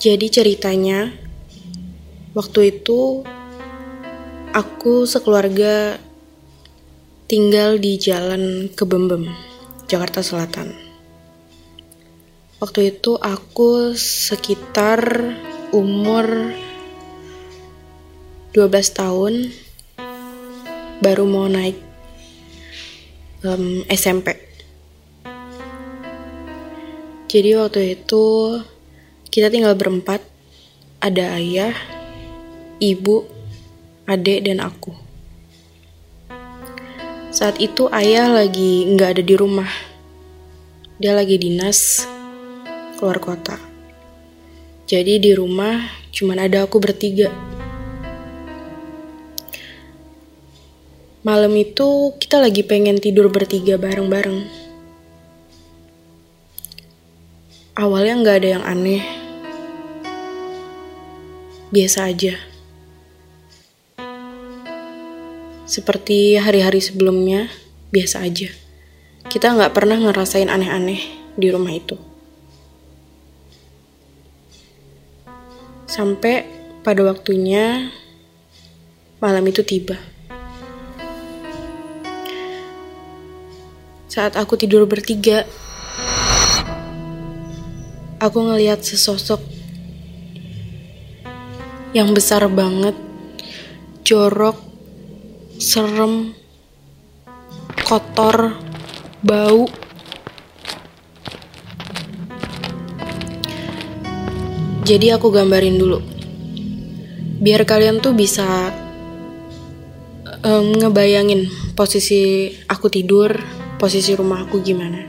Jadi ceritanya waktu itu aku sekeluarga tinggal di Jalan Kebembem, Jakarta Selatan. Waktu itu aku sekitar umur 12 tahun baru mau naik um, SMP. Jadi waktu itu kita tinggal berempat, ada ayah, ibu, adik, dan aku. Saat itu ayah lagi nggak ada di rumah. Dia lagi dinas keluar kota. Jadi di rumah cuman ada aku bertiga. Malam itu kita lagi pengen tidur bertiga bareng-bareng. Awalnya nggak ada yang aneh. Biasa aja. Seperti hari-hari sebelumnya, biasa aja. Kita nggak pernah ngerasain aneh-aneh di rumah itu. Sampai pada waktunya malam itu tiba. Saat aku tidur bertiga, aku ngeliat sesosok yang besar banget, jorok, serem, kotor, bau. Jadi aku gambarin dulu. Biar kalian tuh bisa um, ngebayangin posisi aku tidur, posisi rumah aku gimana.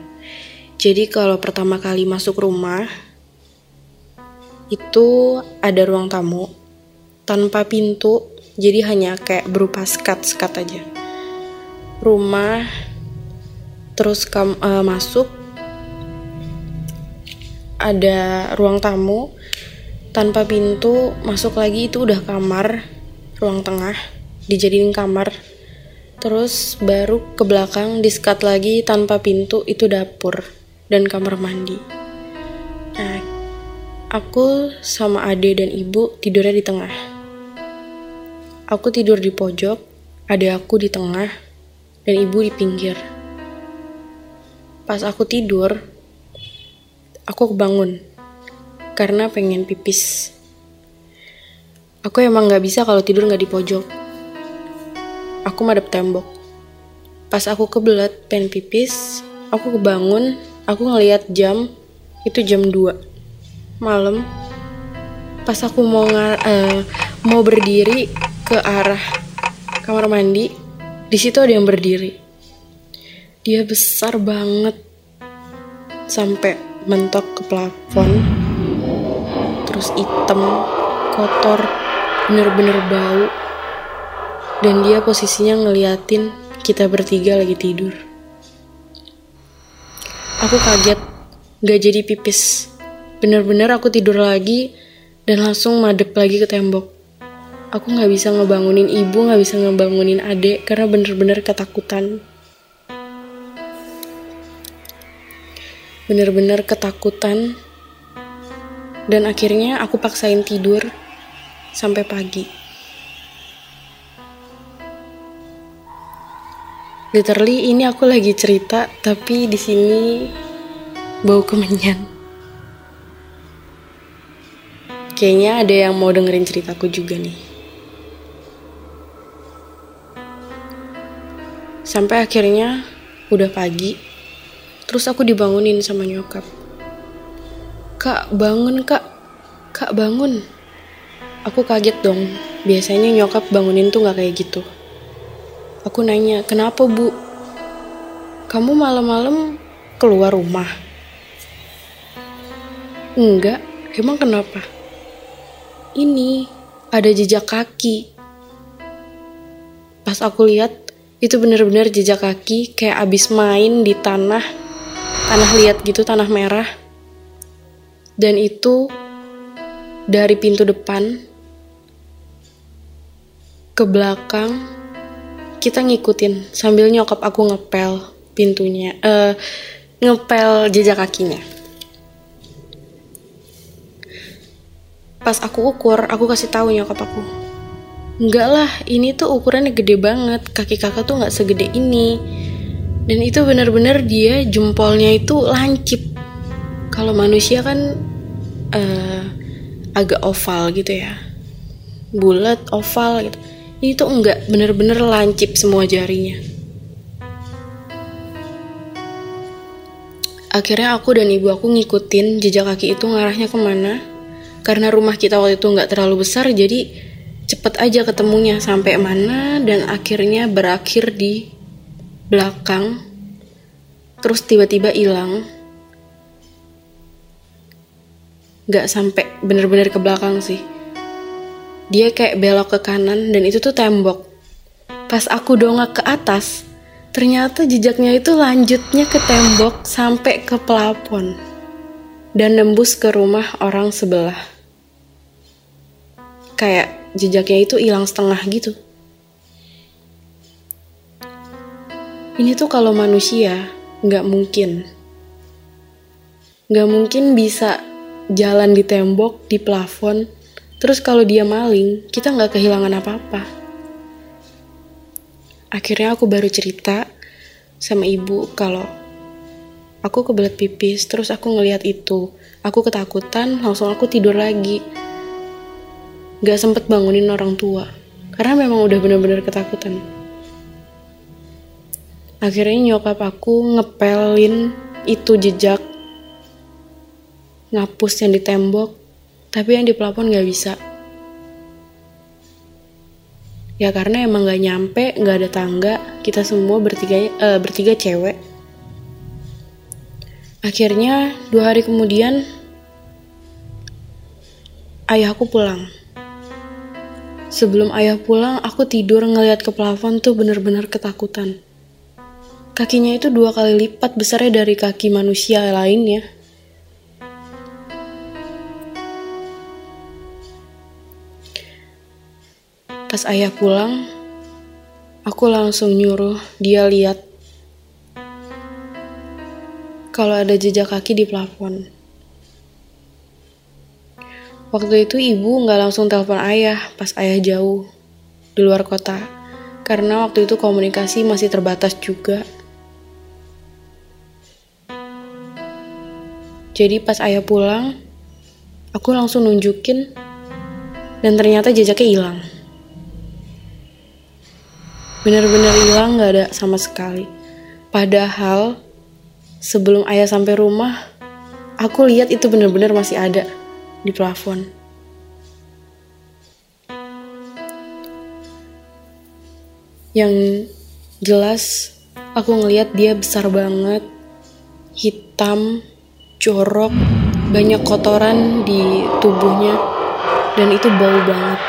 Jadi kalau pertama kali masuk rumah itu ada ruang tamu tanpa pintu, jadi hanya kayak berupa skat-skat aja. Rumah terus kam, uh, masuk ada ruang tamu tanpa pintu masuk lagi itu udah kamar ruang tengah dijadiin kamar. Terus baru ke belakang diskat lagi tanpa pintu itu dapur dan kamar mandi. Nah aku sama ade dan ibu tidurnya di tengah aku tidur di pojok ade aku di tengah dan ibu di pinggir pas aku tidur aku kebangun karena pengen pipis. Aku emang gak bisa kalau tidur gak di pojok. Aku madep tembok. Pas aku kebelet pengen pipis, aku kebangun, aku ngeliat jam, itu jam 2 malam. Pas aku mau uh, mau berdiri ke arah kamar mandi, di situ ada yang berdiri. Dia besar banget sampai mentok ke plafon terus hitam, kotor, bener-bener bau. Dan dia posisinya ngeliatin kita bertiga lagi tidur. Aku kaget, gak jadi pipis. Bener-bener aku tidur lagi dan langsung madep lagi ke tembok. Aku gak bisa ngebangunin ibu, gak bisa ngebangunin adek karena bener-bener ketakutan. Bener-bener ketakutan dan akhirnya aku paksain tidur sampai pagi. Literally ini aku lagi cerita tapi di sini bau kemenyan. Kayaknya ada yang mau dengerin ceritaku juga nih. Sampai akhirnya udah pagi, terus aku dibangunin sama nyokap. Kak, bangun kak. Kak, bangun. Aku kaget dong. Biasanya nyokap bangunin tuh gak kayak gitu. Aku nanya, kenapa bu? Kamu malam-malam keluar rumah? Enggak, emang kenapa? Ini, ada jejak kaki. Pas aku lihat, itu bener-bener jejak kaki kayak abis main di tanah. Tanah liat gitu, tanah merah dan itu dari pintu depan ke belakang kita ngikutin sambil nyokap aku ngepel pintunya uh, ngepel jejak kakinya pas aku ukur aku kasih tahu nyokap aku enggak lah ini tuh ukurannya gede banget. Kaki kakak tuh nggak segede ini. Dan itu benar-benar dia jempolnya itu lancip. Kalau manusia kan uh, agak oval gitu ya. Bulat oval gitu. Ini tuh enggak bener-bener lancip semua jarinya. Akhirnya aku dan ibu aku ngikutin jejak kaki itu ngarahnya ke mana. Karena rumah kita waktu itu nggak terlalu besar jadi cepet aja ketemunya sampai mana dan akhirnya berakhir di belakang. Terus tiba-tiba hilang. Nggak sampai bener-bener ke belakang sih. Dia kayak belok ke kanan dan itu tuh tembok. Pas aku dongak ke atas ternyata jejaknya itu lanjutnya ke tembok sampai ke pelapon dan nembus ke rumah orang sebelah. Kayak jejaknya itu hilang setengah gitu. Ini tuh kalau manusia nggak mungkin. Nggak mungkin bisa jalan di tembok di plafon. Terus kalau dia maling kita nggak kehilangan apa-apa. Akhirnya aku baru cerita sama ibu kalau aku kebelet pipis terus aku ngeliat itu. Aku ketakutan langsung aku tidur lagi nggak sempet bangunin orang tua. Karena memang udah bener-bener ketakutan. Akhirnya nyokap aku ngepelin itu jejak ngapus yang di tembok tapi yang di pelapon gak bisa. Ya karena emang gak nyampe gak ada tangga kita semua bertiga uh, bertiga cewek. Akhirnya dua hari kemudian ayahku pulang sebelum ayah pulang aku tidur ngeliat ke plafon tuh bener-bener ketakutan Kakinya itu dua kali lipat besarnya dari kaki manusia lainnya. Pas ayah pulang, aku langsung nyuruh dia lihat kalau ada jejak kaki di plafon. Waktu itu ibu nggak langsung telepon ayah pas ayah jauh di luar kota, karena waktu itu komunikasi masih terbatas juga. Jadi pas ayah pulang, aku langsung nunjukin dan ternyata jejaknya hilang. Bener-bener hilang gak ada sama sekali. Padahal sebelum ayah sampai rumah, aku lihat itu bener-bener masih ada di plafon. Yang jelas aku ngeliat dia besar banget, hitam, jorok, banyak kotoran di tubuhnya, dan itu bau banget.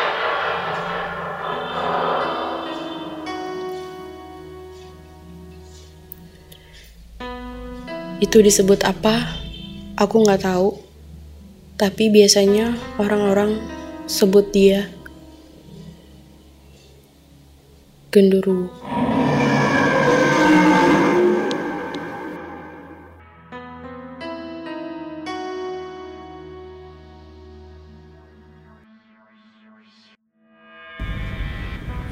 Itu disebut apa? Aku nggak tahu. Tapi biasanya orang-orang sebut dia genderuwo.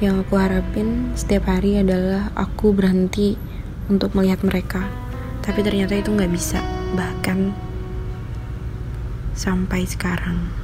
Yang aku harapin setiap hari adalah aku berhenti untuk melihat mereka. Tapi ternyata itu nggak bisa, bahkan sampai sekarang.